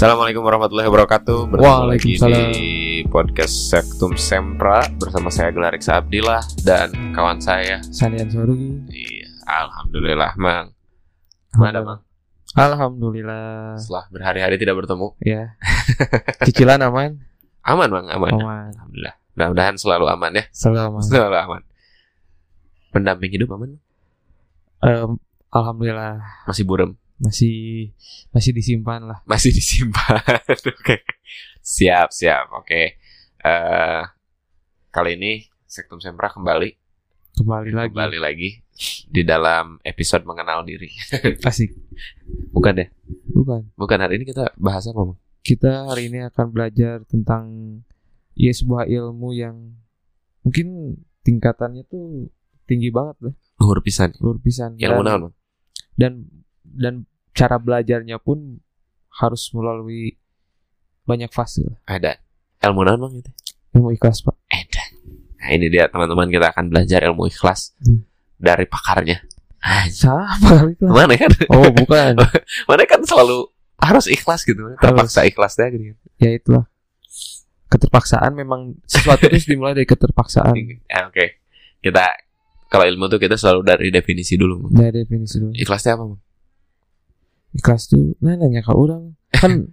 Assalamualaikum warahmatullahi wabarakatuh. Bertemu lagi di podcast Sektum Sempra bersama saya Gelarik Abdillah dan kawan saya. Sanian Sorugi. Iya, alhamdulillah, Mang. Gimana, Mang? Alhamdulillah. Setelah berhari-hari tidak bertemu, Ya. Cicilan aman? aman, Mang, aman. Aman. Alhamdulillah. Mudah-mudahan selalu aman ya. Selalu aman. Selalu aman. Pendamping hidup aman? Em, Alhamdulillah Masih burem? Masih masih disimpan lah. Masih disimpan. Oke. Siap, siap. Oke. Eh kali ini Sektum Sempra kembali Kembali lagi. kembali lagi di dalam episode mengenal diri. Asik. Bukan deh. Bukan. Bukan hari ini kita bahas apa, Mang? Kita hari ini akan belajar tentang ya sebuah ilmu yang mungkin tingkatannya tuh tinggi banget lah, Luhur pisan. luar pisan. Ilmu Dan- dan dan cara belajarnya pun harus melalui banyak fase. Ada. Ilmu naon, Mang itu? Ilmu ikhlas, Pak. Ada. Nah, ini dia teman-teman kita akan belajar ilmu ikhlas Hmm. dari pakarnya. Ah, Siapa ikhlas? Mana kan? Oh, bukan. Mana kan selalu harus ikhlas gitu. Terpaksa ikhlas deh gitu. ya itulah keterpaksaan memang sesuatu itu dimulai dari keterpaksaan Ya, Oke. Kita kalau ilmu tuh kita selalu dari definisi dulu. Dari definisi dulu Ikhlasnya apa, Mang? Ikhlas tuh nah nanya ke orang kan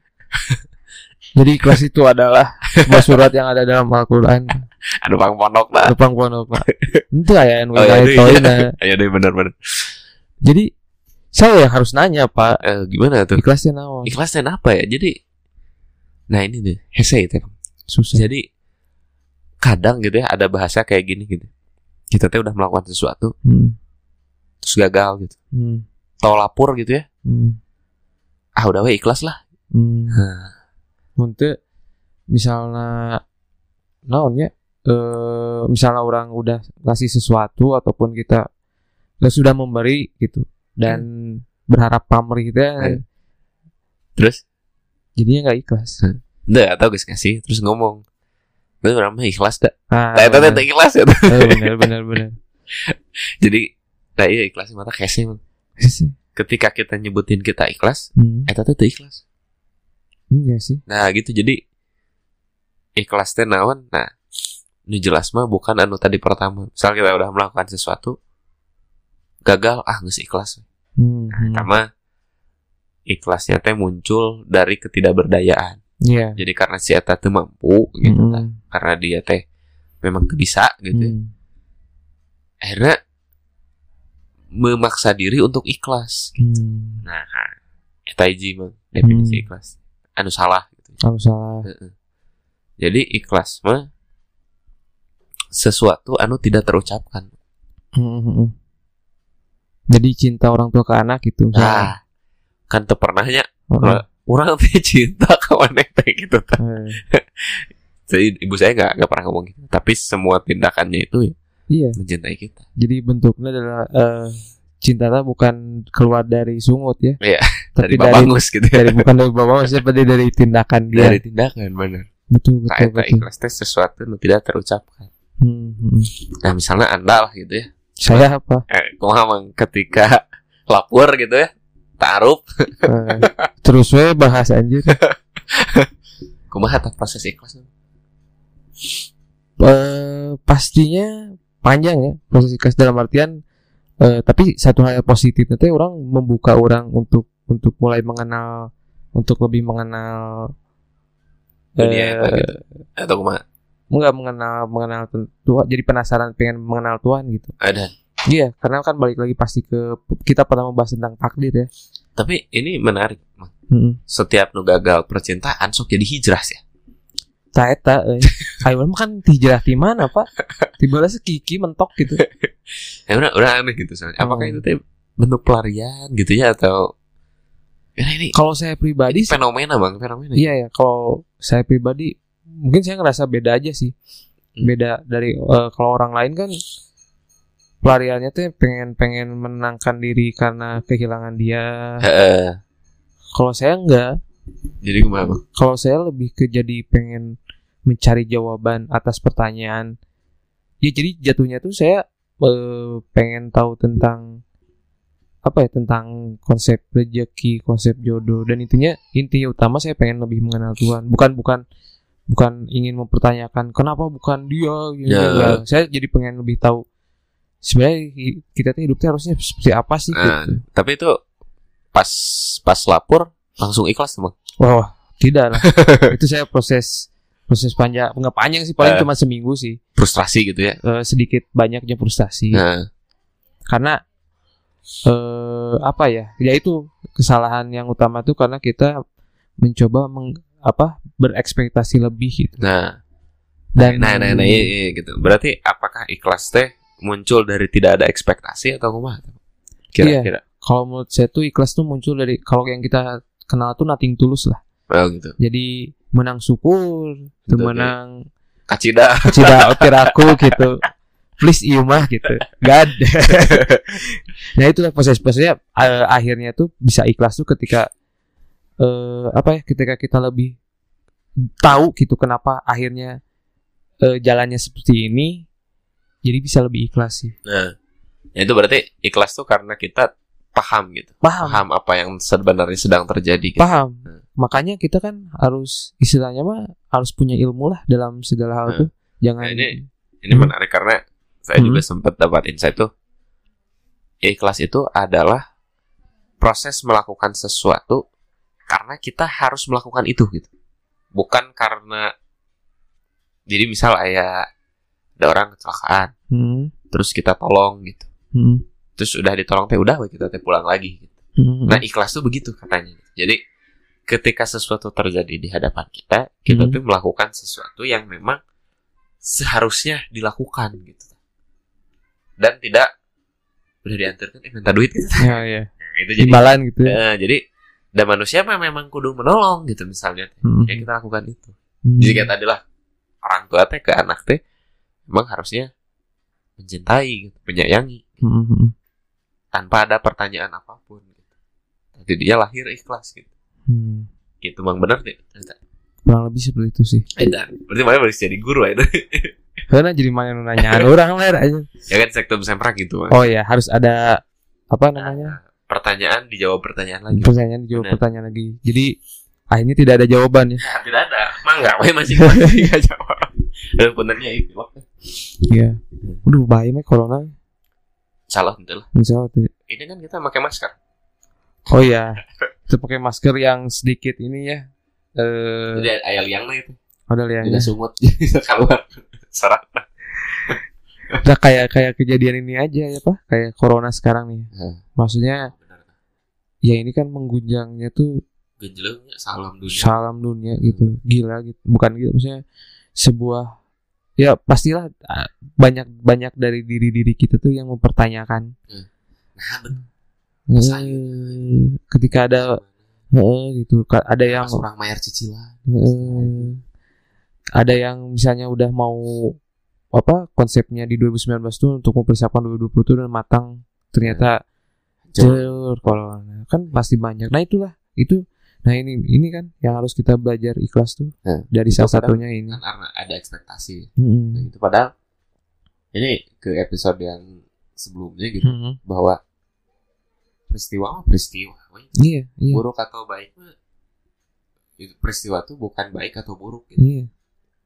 jadi ikhlas itu adalah sebuah surat yang ada dalam Al-Quran Aduh, Bang Pondok lah. Depan pondok pak itu ya yang Oh, iya, wilayah itu toin, iya. nah. Ayo deh benar-benar. jadi saya yang harus nanya pak Eh, gimana tuh? ikhlasnya naon Ikhlasnya apa ya? Jadi Nah ini nih, hese itu. susah Jadi kadang gitu ya ada bahasa kayak gini gitu. Kita tuh udah melakukan sesuatu hmm. terus gagal gitu. Hmm. Tau lapor gitu ya. Hmm. Ah udah we ikhlas lah. Hmm. Untuk misalnya naon ya eh misalnya orang udah ngasih sesuatu ataupun kita sudah memberi gitu dan berharap pamrih kita Hmm. terus jadinya nggak ikhlas. udah atau guys kasih terus ngomong. Itu namanya ikhlas dah. Ah, benar. teh ikhlas ya. Eh, benar benar benar. Jadi nah iya ikhlas mata kese Mang. Sih. Ketika kita nyebutin kita ikhlas, Hmm, eta teh teu ikhlas. iya sih. Nah gitu jadi ikhlas teh naon? Nah, ini jelas mah bukan anu tadi pertama. Misal kita udah melakukan sesuatu gagal, ah nggak ikhlas. Hmm, Nah, hmm. sama ikhlasnya teh muncul dari ketidakberdayaan. Iya. Jadi karena si eta teu mampu gitu Hmm, tah. karena dia teh memang bisa gitu. ya. hmm. Akhirnya memaksa diri untuk ikhlas. Hmm. Nah, eta hiji mah definisi Hmm. ikhlas. Anu salah gitu. Kalau salah. Heeh. Jadi ikhlas mah sesuatu anu tidak terucapkan. Hmm, hmm, hmm. Jadi cinta orang tua ke anak gitu. misalnya. Nah, kan teu pernahnya Heeh. orang teh cinta ke teh gitu. Eh, Jadi ibu saya nggak nggak pernah ngomong gitu. Tapi semua tindakannya itu ya Iya. mencintai kita. Jadi bentuknya adalah eh, cinta tak bukan keluar dari sungut ya. Iya, Tapi Dari dari, babangus gitu dari bukan dari maksudnya tapi dari tindakan dia. Dari tindakan bener. betul Nah, betul eta betul. ikhlas teh sesuatu anu tidak terucapkan. Hmm, hmm. Nah, misalnya Anda lah gitu ya. Saya apa? Eh, kumaha ketika lapor gitu ya. Taruh Eh, terus we bahas anjir. kumaha proses ikhlas. Eh, pastinya panjang ya proses ikhlas dalam artian eh, tapi satu hal yang positif nanti orang membuka orang untuk untuk mulai mengenal untuk lebih mengenal Dunia eh, gitu. Atau kumaha? enggak mengenal mengenal Tuhan jadi penasaran pengen mengenal Tuhan gitu Ada. iya karena kan balik lagi pasti ke kita pernah membahas tentang takdir ya Tapi ini menarik. Hmm. Setiap nu gagal percintaan sok jadi hijrah ya. Tak eta eh. ayo mah kan hijrah di mana pak tiba-tiba sekiki mentok gitu Ya udah udah aneh gitu soalnya. Apakah Oh. itu teh bentuk pelarian gitu ya atau ya ini kalau saya pribadi sih fenomena bang fenomena. Iya ya, kalau saya pribadi mungkin saya ngerasa beda aja sih. Hmm. Beda dari eh, kalau orang lain kan pelariannya tuh pengen pengen menenangkan diri karena kehilangan dia. Heeh. Kalau saya enggak. Jadi gimana bang? Kalau saya lebih ke jadi pengen mencari jawaban atas pertanyaan. Ya jadi jatuhnya tuh saya eh, pengen tahu tentang apa ya tentang konsep rezeki, konsep jodoh dan intinya inti utama saya pengen lebih mengenal Tuhan. Bukan bukan bukan ingin mempertanyakan kenapa bukan dia gitu. Ya. Enggak. Saya jadi pengen lebih tahu sebenarnya kita tuh hidupnya harusnya seperti apa sih Nah, gitu. tapi itu pas pas lapor langsung ikhlas bang Wah, tidak lah. itu saya proses proses panjang nggak panjang sih paling Eh. cuma seminggu sih. frustrasi gitu ya? Eh, sedikit banyaknya frustasi. nah. Karena eh apa ya ya itu kesalahan yang utama tuh karena kita mencoba meng, apa berekspektasi lebih gitu. Nah. Dan nah nah, nah iya, iya, gitu. Berarti apakah ikhlas teh muncul dari tidak ada ekspektasi atau kumaha kira-kira. Kalau menurut saya tuh ikhlas tuh muncul dari kalau yang kita kenal tuh nothing tulus lah. Oh gitu. Jadi menang syukur Gitu, menang kacida. tidak otiraku gitu. Please iya mah gitu. Gak ada. Nah itulah proses-prosesnya. Eh, akhirnya tuh bisa ikhlas tuh ketika eh apa ya ketika kita lebih tahu gitu kenapa akhirnya eh, jalannya seperti ini jadi bisa lebih ikhlas sih. Nah ya itu berarti ikhlas tuh karena kita paham gitu. Paham. Paham apa yang sebenarnya sedang terjadi gitu. paham. Hmm. Makanya kita kan harus istilahnya mah harus punya ilmu lah dalam segala hal Hmm. tuh jangan Nah, ini- ini Hmm. menarik karena saya Hmm. juga sempat dapat insight tuh ikhlas itu adalah proses melakukan sesuatu karena kita harus melakukan itu gitu bukan karena jadi misal ayah ada orang kecelakaan Hmm, terus kita tolong gitu hmm, terus udah ditolong teh udah kita teh pulang lagi gitu. hmm, nah ikhlas tuh begitu katanya jadi ketika sesuatu terjadi di hadapan kita kita Hmm. tuh melakukan sesuatu yang memang seharusnya dilakukan gitu dan tidak udah diantarkan eh minta duit gitu ya ya Nah, itu jadi imbalan gitu ya. eh, jadi dan manusia memang kudu menolong gitu misalnya Hmm. ya kita lakukan itu Hmm. jadi kayak tadi lah orang tua teh ke anak teh memang harusnya mencintai gitu, menyayangi Hmm, hmm, tanpa ada pertanyaan apa pun gitu. Jadi dia lahir ikhlas gitu. Hmm. Gitu bang bener deh. kurang lebih seperti itu sih Edan. Berarti mana harus jadi guru ya itu. karena jadi mana nanyaan orang lah aja ya kan sektor semprak gitu. Bang. oh ya harus ada apa namanya pertanyaan dijawab pertanyaan lagi. pertanyaan dijawab Benar. pertanyaan lagi jadi akhirnya tidak ada jawaban ya Nah, tidak ada. Mangga masih masih nggak jawab. Dan benernya itu. iya udah bahaya mah corona Salah betul. misalnya tuh Ini kan kita pakai masker. oh ya itu pakai masker yang sedikit ini ya eh Jadi ayah liang lah itu. ada yang Tidak sumut. Keluar. Serat. udah kayak kayak kejadian ini aja ya pak kayak corona sekarang nih Hmm. maksudnya Benar. ya ini kan menggunjangnya tuh Genjelengnya salam dunia. salam dunia gitu gila gitu bukan gitu maksudnya sebuah ya pastilah ah, banyak banyak dari diri diri kita tuh yang mempertanyakan Nah, betul. Eh, ketika ada eh, gitu. Ada yang orang mayar cicilan. eh, ada yang misalnya udah mau apa konsepnya di 2019 tuh untuk mempersiapkan 2020 tuh udah matang. Ternyata jeur corona kan pasti banyak. Nah itulah. Itu nah ini ini kan yang harus kita belajar ikhlas tuh Nah, dari itu salah satunya ini. kan karena ada ekspektasi. Mm-mm. nah, gitu. Padahal ini ke episode yang sebelumnya gitu Mm-mm. bahwa peristiwa mah peristiwa. Iya iya. Buruk atau baik mah itu peristiwa tuh bukan baik atau buruk gitu. iya.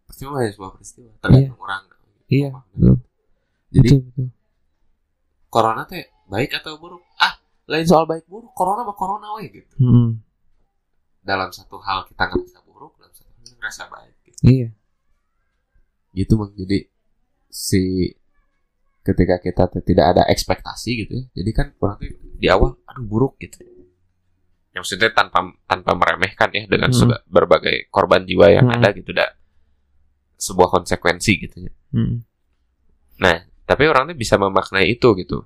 Peristiwa hanya sebuah peristiwa. Tergantung orang. Iya betul. Jadi betul, betul. corona teh baik atau buruk? Ah lain soal baik buruk corona mah corona we gitu. Mm-mm. dalam satu hal kita ngerasa buruk dalam satu hal ngerasa baik gitu, iya. Gitu bang jadi si ketika kita tuh tidak ada ekspektasi gitu ya jadi kan orang tuh di awal aduh buruk gitu yang maksudnya tanpa tanpa meremehkan ya dengan Hmm. berbagai korban jiwa yang Hmm. ada gitu dah sebuah konsekuensi gitu ya Mm-mm. nah tapi orang tuh bisa memaknai itu gitu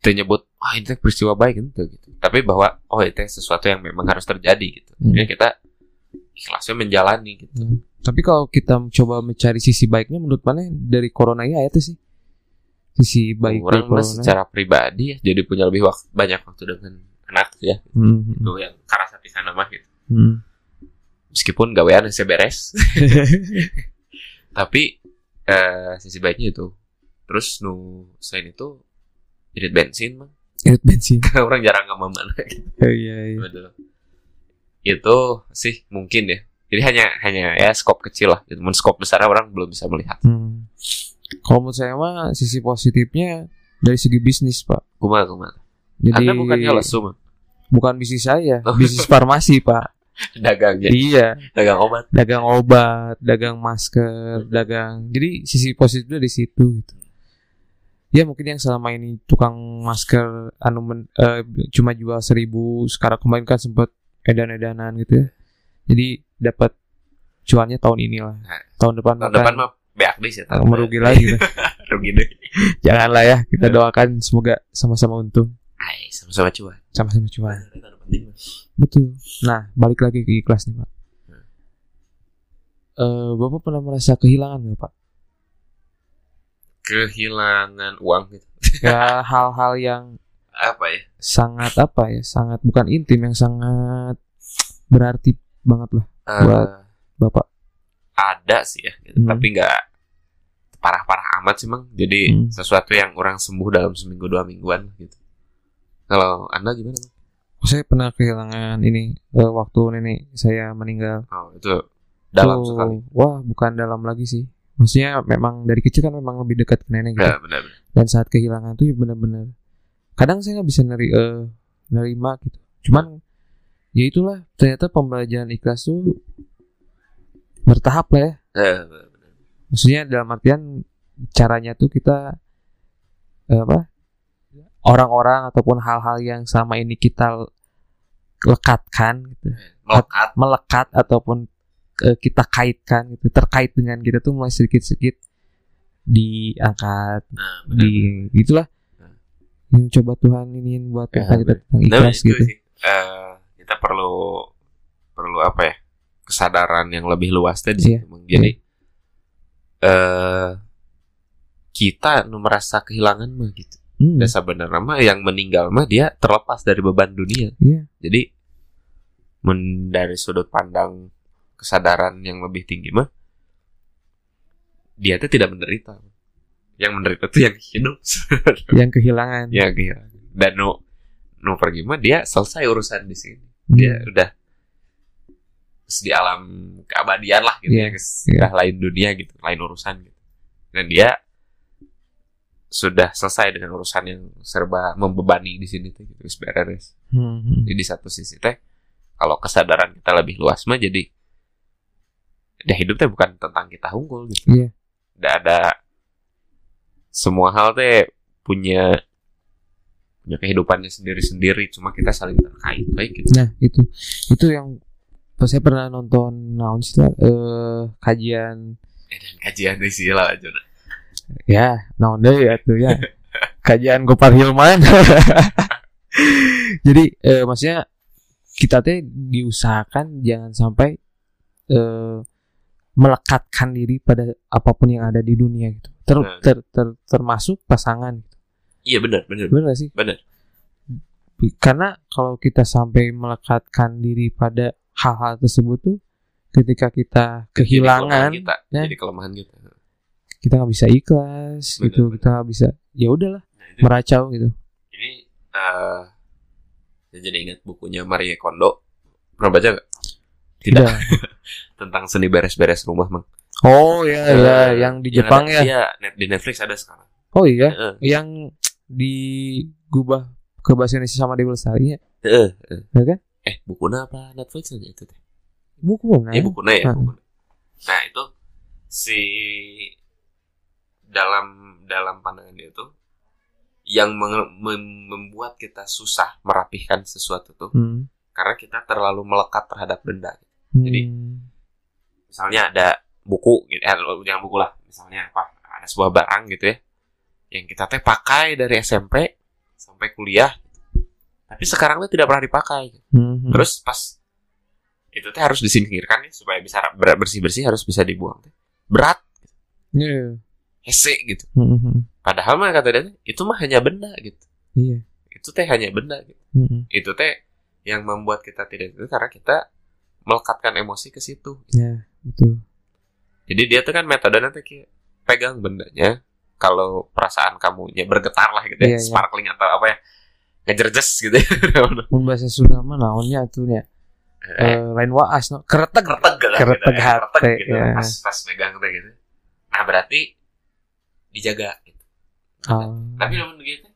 Dia nyebut ah ini peristiwa baik gitu gitu tapi bahwa oh itu sesuatu yang memang harus terjadi gitu Hmm. jadi kita ikhlasnya menjalani gitu tapi kalau kita coba mencari sisi baiknya menurut mana dari corona ini itu sih sisi baik orang mah corona secara pribadi ya jadi punya lebih wak- banyak waktu dengan anak ya Mm-mm. itu yang karasa pisan nama gitu Mm. meskipun gawean saya beres tapi eh, sisi baiknya itu terus nu selain itu irit bensin mah irit bensin orang jarang ke mana gitu. oh, iya iya Betul. Itu sih mungkin ya. Jadi hanya hanya ya skop kecil lah. Gitu. Skop besar orang belum bisa melihat. Hmm. Kalau menurut saya mah sisi positifnya dari segi bisnis pak. Kuma kuma. Jadi Anda bukannya lesu mah. bukan bisnis saya, Oh. bisnis farmasi pak. Dagangnya, Iya, dagang obat. dagang obat, dagang masker, dagang. Jadi sisi positifnya di situ gitu. Ya mungkin yang selama ini tukang masker anu men- eh, cuma jual seribu, sekarang kemarin kan sempat edan-edanan gitu ya. Jadi dapat cuannya tahun ini lah. Nah, Tahun depan Tahun depan mah beak deh sih. merugi lagi. Rugi deh. Janganlah ya, kita doakan semoga sama-sama untung, Ay, sama-sama cuan. sama-sama cuan. Betul. Nah, balik lagi ke ikhlas nih, Pak. Hmm. Eh, Bapak pernah merasa kehilangan nggak, Pak? Kehilangan uang gitu. Ya, hal-hal yang Apa ya? sangat apa ya, sangat bukan intim, yang sangat berarti banget lah, Eh, Buat- Bapak. Ada sih ya, gitu. Hmm. tapi nggak parah-parah amat sih, Mang. Jadi Hmm. sesuatu yang orang sembuh dalam seminggu dua mingguan gitu. Kalau Anda gimana? Saya pernah kehilangan ini eh, waktu nenek saya meninggal. Oh, itu dalam Tuh, sekali. Wah, bukan dalam lagi sih. Maksudnya memang dari kecil kan memang lebih dekat ke nenek gitu. Ya, benar. benar. dan saat kehilangan tuh ya benar-benar kadang saya nggak bisa neri eh, nerima gitu cuman ya itulah ternyata pembelajaran ikhlas tuh bertahap lah ya Eh, maksudnya dalam artian caranya tuh kita eh, apa orang-orang ataupun hal-hal yang sama ini kita lekatkan gitu Melekat. melekat ataupun eh, kita kaitkan gitu terkait dengan kita tuh mulai sedikit-sedikit diangkat Nah, benar. di itulah Hmm. yang coba Tuhan ini buat Ya, kita kita tentang Nah, ikhlas itu gitu sih. Eh, kita perlu perlu apa ya? Kesadaran yang lebih luas tadi. Iya. situ, Mang. Jadi eh kita nu merasa kehilangan mah gitu. Hmm, Dan sebenarnya mah yang meninggal mah dia terlepas dari beban dunia. Iya. Jadi men dari sudut pandang kesadaran yang lebih tinggi mah dia tuh tidak menderita. Yang menderita tuh yang hidup. yang kehilangan ya gitu. Dan nu nu pergi mah dia selesai urusan di sini. Hmm, Dia udah terus di alam keabadian lah gitu Iya, ya. guys. Udah lain dunia gitu, lain urusan gitu. Dan dia sudah selesai dengan urusan yang serba membebani di sini tuh gitu, beres. hmm, hmm. Jadi di satu sisi teh kalau kesadaran kita lebih luas mah jadi ya hidup teh bukan tentang kita unggul gitu. Iya. Udah ada semua hal teh punya punya kehidupannya sendiri-sendiri cuma kita saling terkait baik gitu. nah itu itu yang saya pernah nonton naon sih eh kajian Eh, kajian di sini lah aja. ya naon deh ya tuh ya kajian Gopar Hilman jadi eh, maksudnya kita teh diusahakan jangan sampai eh, melekatkan diri pada apa pun yang ada di dunia gitu ter, Nah. ter- ter- termasuk pasangan gitu. Iya benar benar benar sih benar. karena kalau kita sampai melekatkan diri pada hal-hal tersebut tuh ketika kita Jadi kelemahan kehilangan kita, ya. jadi kelemahan kita. kita nggak bisa ikhlas Benar, gitu benar. kita nggak bisa ya udahlah Nah, itu meracau gitu ini saya jadi ingat bukunya Marie Kondo. Pernah baca nggak? Tidak. Udah. Tentang seni beres-beres rumah, Mang. oh ya ya Eh, yang di Jepang ada- ya Iya, net di Netflix ada sekarang. oh iya Heeh. yang digubah ke bahasa Indonesia sama Dewi Lestari ya Heeh, heeh. Ya kan? Eh, bukunya apa Netflix aja itu teh? buku nah Eh, ya, Heeh. bukunya. Nah, itu si dalam dalam pandangan dia tuh yang membuat kita susah merapihkan sesuatu tuh Hmm. karena kita terlalu melekat terhadap benda. Hmm. Jadi- Misalnya ada buku gitu, eh, jangan buku lah. Misalnya apa? Ada sebuah barang gitu ya yang kita teh pakai dari SMP sampai kuliah. Tapi sekarang tuh tidak pernah dipakai. Hmm. Terus pas itu teh harus disingkirkan ya supaya bisa bersih bersih harus bisa dibuang teh. Berat, Iya. hese gitu. Hmm, hmm. Padahal mah kata dia itu mah hanya benda gitu. iya Itu teh hanya benda gitu. Hmm, Itu teh yang membuat kita tidak itu karena kita melekatkan emosi ke situ. ya betul Jadi dia tuh kan metodenya tuh kayak pegang bendanya. Kalau perasaan kamunya bergetar lah gitu ya, Iya, iya. sparkling atau apa ya, ngejerjes gitu ya. Mun bahasa Sunda mah naonnya tuh nya? Eh, lain waas no kereteg kereteg lah kereteg gitu, hati, kereteg gitu ya. pas pas megang teh gitu. Nah berarti dijaga gitu. Ah, tapi lamun gitu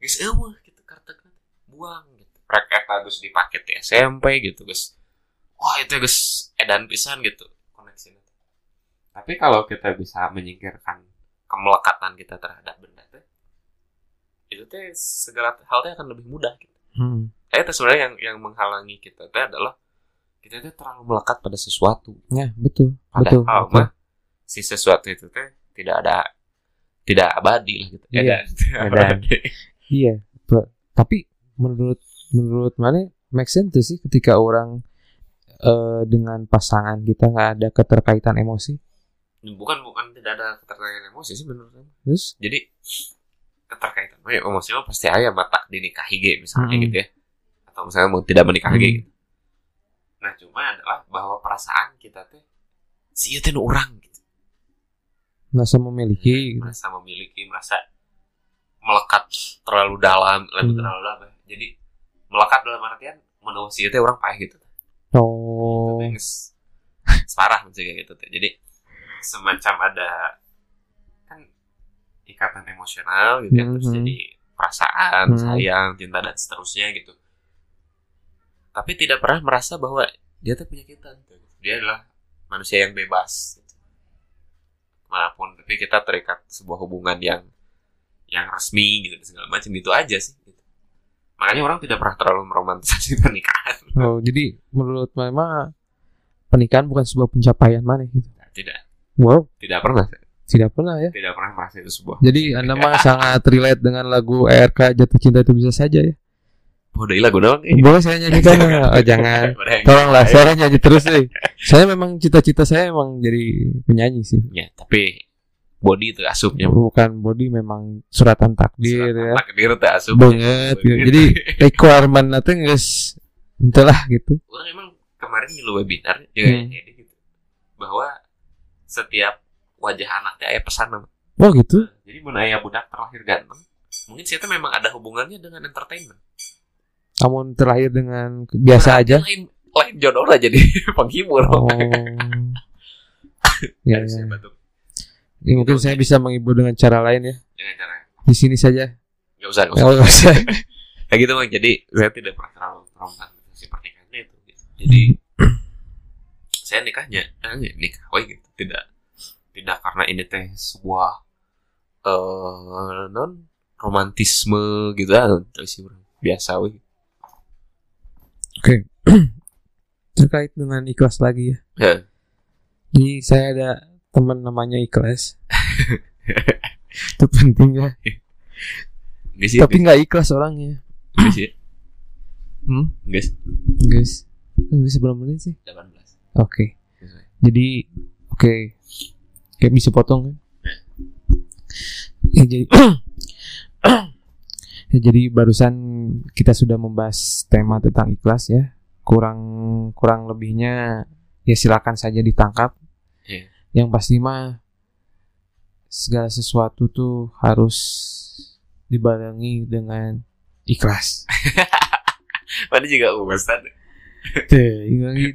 guys eueuh gitu kereteg buang gitu. Rek eta geus dipake di SMP gitu guys wah itu guys edan pisan gitu koneksinya. Tapi kalau kita bisa menyingkirkan kemelekatan kita terhadap benda itu teh segala hal teh akan lebih mudah gitu. hmm. Eh, itu sebenarnya yang yang menghalangi kita teh adalah kita teh terlalu melekat pada sesuatu. ya betul betul, Padahal betul. mah si sesuatu itu teh tidak ada tidak abadi lah gitu. Iya, Edan. edan. Iya, tapi menurut menurut mana make sense tuh sih ketika orang eh, dengan pasangan kita nggak ada keterkaitan emosi, bukan bukan tidak ada keterkaitan emosi sih menurut saya. terus Jadi keterkaitan ya emosi pasti aya mata dinikahi ge misalnya Mm-mm. gitu ya. Atau misalnya mau tidak menikahi ge Mm. gitu. Nah, cuma adalah bahwa perasaan kita teh si teh nu urang gitu. merasa memiliki, gitu. merasa memiliki merasa melekat terlalu dalam lebih Hmm. terlalu dalam ya. jadi melekat dalam artian manusia itu orang payah gitu oh, Itu geus parah mesti kayak gitu teh jadi semacam ada ikatan emosional gitu ya terus Mhm. jadi perasaan Hmm. sayang cinta dan seterusnya gitu tapi tidak pernah merasa bahwa dia tuh penyakitan tuh. dia adalah manusia yang bebas gitu. mana pun tapi kita terikat sebuah hubungan yang yang resmi gitu segala macam itu aja sih gitu. makanya orang tidak pernah terlalu meromantisasi pernikahan oh, jadi menurut mama pernikahan bukan sebuah pencapaian mana gitu. tidak Wow, tidak pernah tidak pernah ya. tidak pernah merasa itu sebuah Jadi anda mah sangat relate dengan lagu ERK Jatuh Cinta itu bisa saja ya. oh lagu naon eh. Boleh saya nyanyikan? oh, jangan. Tolonglah saya nyanyi terus deh. Saya memang cita-cita saya emang jadi penyanyi sih. ya tapi body itu asupnya Bukan body memang suratan takdir ya. takdir teh asup Banget gitu. Jadi requirement nanti guys entahlah gitu. orang emang kemarin ngilu webinar ya Hmm. kayak gitu bahwa setiap wajah anaknya aya pesan. Oh gitu. jadi mun aya budak terlahir ganteng mungkin sih memang ada hubungannya dengan entertainment Namun terlahir dengan biasa Berarti aja. lain lain jodoh lah jadi penghibur Oh. ya, Harus ya. ya, batuk. Ini mungkin saya bisa menghibur dengan cara lain ya. Jangan cara Di sini saja. nggak usah nggak usah Oh, nggak usah. kayak gitu bang jadi saya tidak pernah terlalu romantisasi pernikahannya itu gitu. jadi saya nikahnya eh, nikah wah gitu tidak tidak karena ini teh sebuah eh non romantisme gitu bro. biasa wih Terkait dengan ikhlas lagi ya. Ya. Jadi saya ada teman namanya ikhlas. itu penting ya. Sih Tapi nggak ikhlas orangnya. nggak sih Hmm? sih Guys. Guys sebelum menit sih. 18 Oke. Jadi oke. Kayak bisa potong kan? Ya jadi Ya, jadi barusan kita sudah membahas tema tentang ikhlas ya. Kurang kurang lebihnya ya silakan saja ditangkap. Iya. Yang pasti mah segala sesuatu tuh harus dibarengi dengan ikhlas. Mana juga Ustaz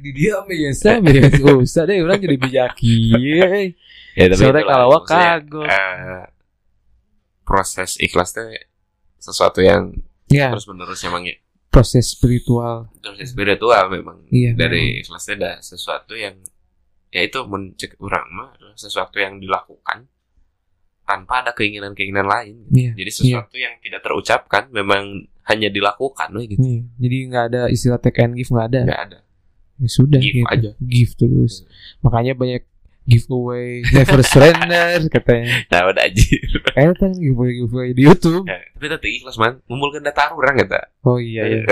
di dia biasa biasa. Oh, usah deh orang jadi bijaki. Yeay. ya Sore itulah, kalau kagok. eh, proses ikhlas teh sesuatu yang Ya, terus menerus emangnya proses spiritual. proses spiritual memang Iya. dari ikhlasnya ada sesuatu yang ya itu mencek orang mah sesuatu yang dilakukan tanpa ada keinginan-keinginan lain Iya. jadi sesuatu yang tidak terucapkan memang hanya dilakukan gitu Iya. Jadi nggak ada istilah take and give nggak ada. nggak ada Ya sudah Give gitu. aja. Give terus. Makanya banyak giveaway, never surrender katanya. nah udah aja Eh kan giveaway giveaway di YouTube. ya, tapi tetap ikhlas man ngumpulkan data orang kata Oh iya iya.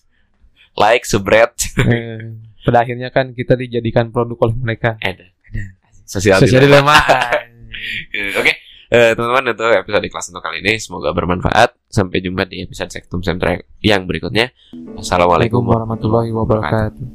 like subscribe Eh, pada akhirnya kan kita dijadikan produk oleh mereka. ada sosial Sosial dilema. dilema. Eh, oke, eh, teman-teman itu episode kelas untuk kali ini semoga bermanfaat. Sampai jumpa di episode Sektum sentra yang berikutnya. Assalamualaikum warahmatullahi wabarakatuh.